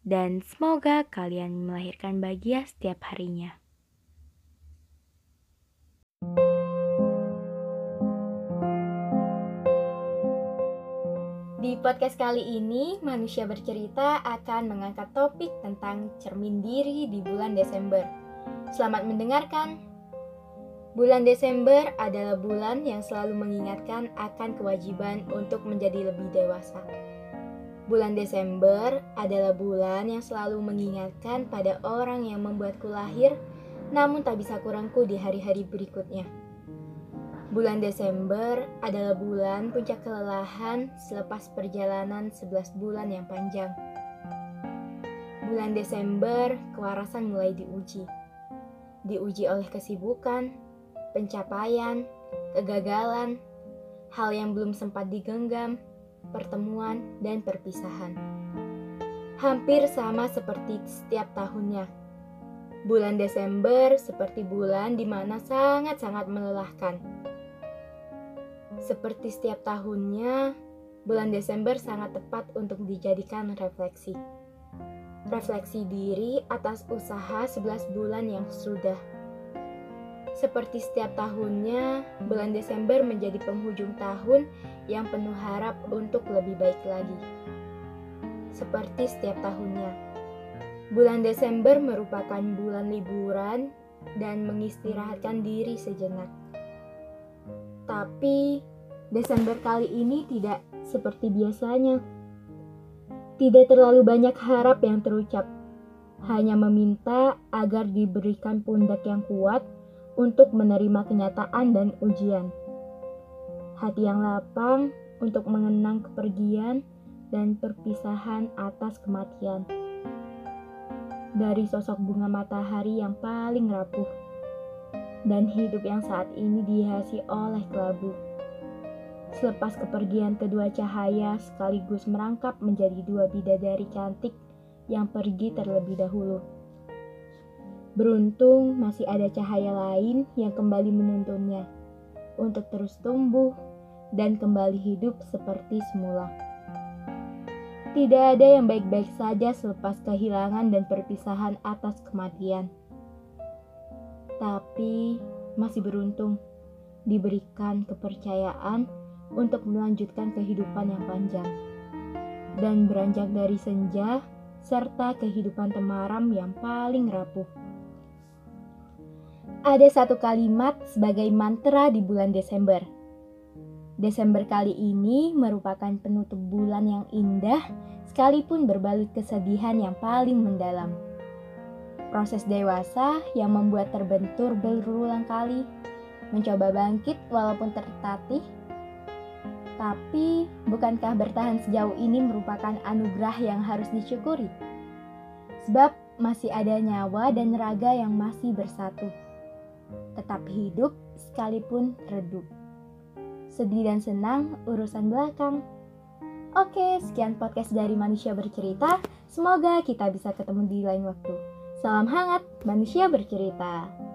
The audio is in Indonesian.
dan semoga kalian melahirkan bahagia setiap harinya. Di podcast kali ini, manusia bercerita akan mengangkat topik tentang cermin diri di bulan Desember. Selamat mendengarkan. Bulan Desember adalah bulan yang selalu mengingatkan akan kewajiban untuk menjadi lebih dewasa. Bulan Desember adalah bulan yang selalu mengingatkan pada orang yang membuatku lahir, namun tak bisa kurangku di hari-hari berikutnya. Bulan Desember adalah bulan puncak kelelahan selepas perjalanan 11 bulan yang panjang. Bulan Desember, kewarasan mulai diuji. Diuji oleh kesibukan, pencapaian, kegagalan, hal yang belum sempat digenggam, pertemuan, dan perpisahan. Hampir sama seperti setiap tahunnya. Bulan Desember seperti bulan di mana sangat-sangat melelahkan. Seperti setiap tahunnya, bulan Desember sangat tepat untuk dijadikan refleksi. Refleksi diri atas usaha 11 bulan yang sudah seperti setiap tahunnya, bulan Desember menjadi penghujung tahun yang penuh harap untuk lebih baik lagi. Seperti setiap tahunnya, bulan Desember merupakan bulan liburan dan mengistirahatkan diri sejenak. Tapi Desember kali ini tidak seperti biasanya. Tidak terlalu banyak harap yang terucap, hanya meminta agar diberikan pundak yang kuat untuk menerima kenyataan dan ujian. Hati yang lapang untuk mengenang kepergian dan perpisahan atas kematian. Dari sosok bunga matahari yang paling rapuh dan hidup yang saat ini dihiasi oleh kelabu. Selepas kepergian kedua cahaya sekaligus merangkap menjadi dua bidadari cantik yang pergi terlebih dahulu. Beruntung masih ada cahaya lain yang kembali menuntunnya untuk terus tumbuh dan kembali hidup seperti semula. Tidak ada yang baik-baik saja selepas kehilangan dan perpisahan atas kematian. Tapi masih beruntung diberikan kepercayaan untuk melanjutkan kehidupan yang panjang dan beranjak dari senja serta kehidupan temaram yang paling rapuh. Ada satu kalimat sebagai mantra di bulan Desember. Desember kali ini merupakan penutup bulan yang indah, sekalipun berbalut kesedihan yang paling mendalam. Proses dewasa yang membuat terbentur berulang kali, mencoba bangkit walaupun tertatih. Tapi, bukankah bertahan sejauh ini merupakan anugerah yang harus disyukuri? Sebab masih ada nyawa dan raga yang masih bersatu tetap hidup sekalipun redup. Sedih dan senang urusan belakang. Oke, sekian podcast dari Manusia Bercerita. Semoga kita bisa ketemu di lain waktu. Salam hangat, Manusia Bercerita.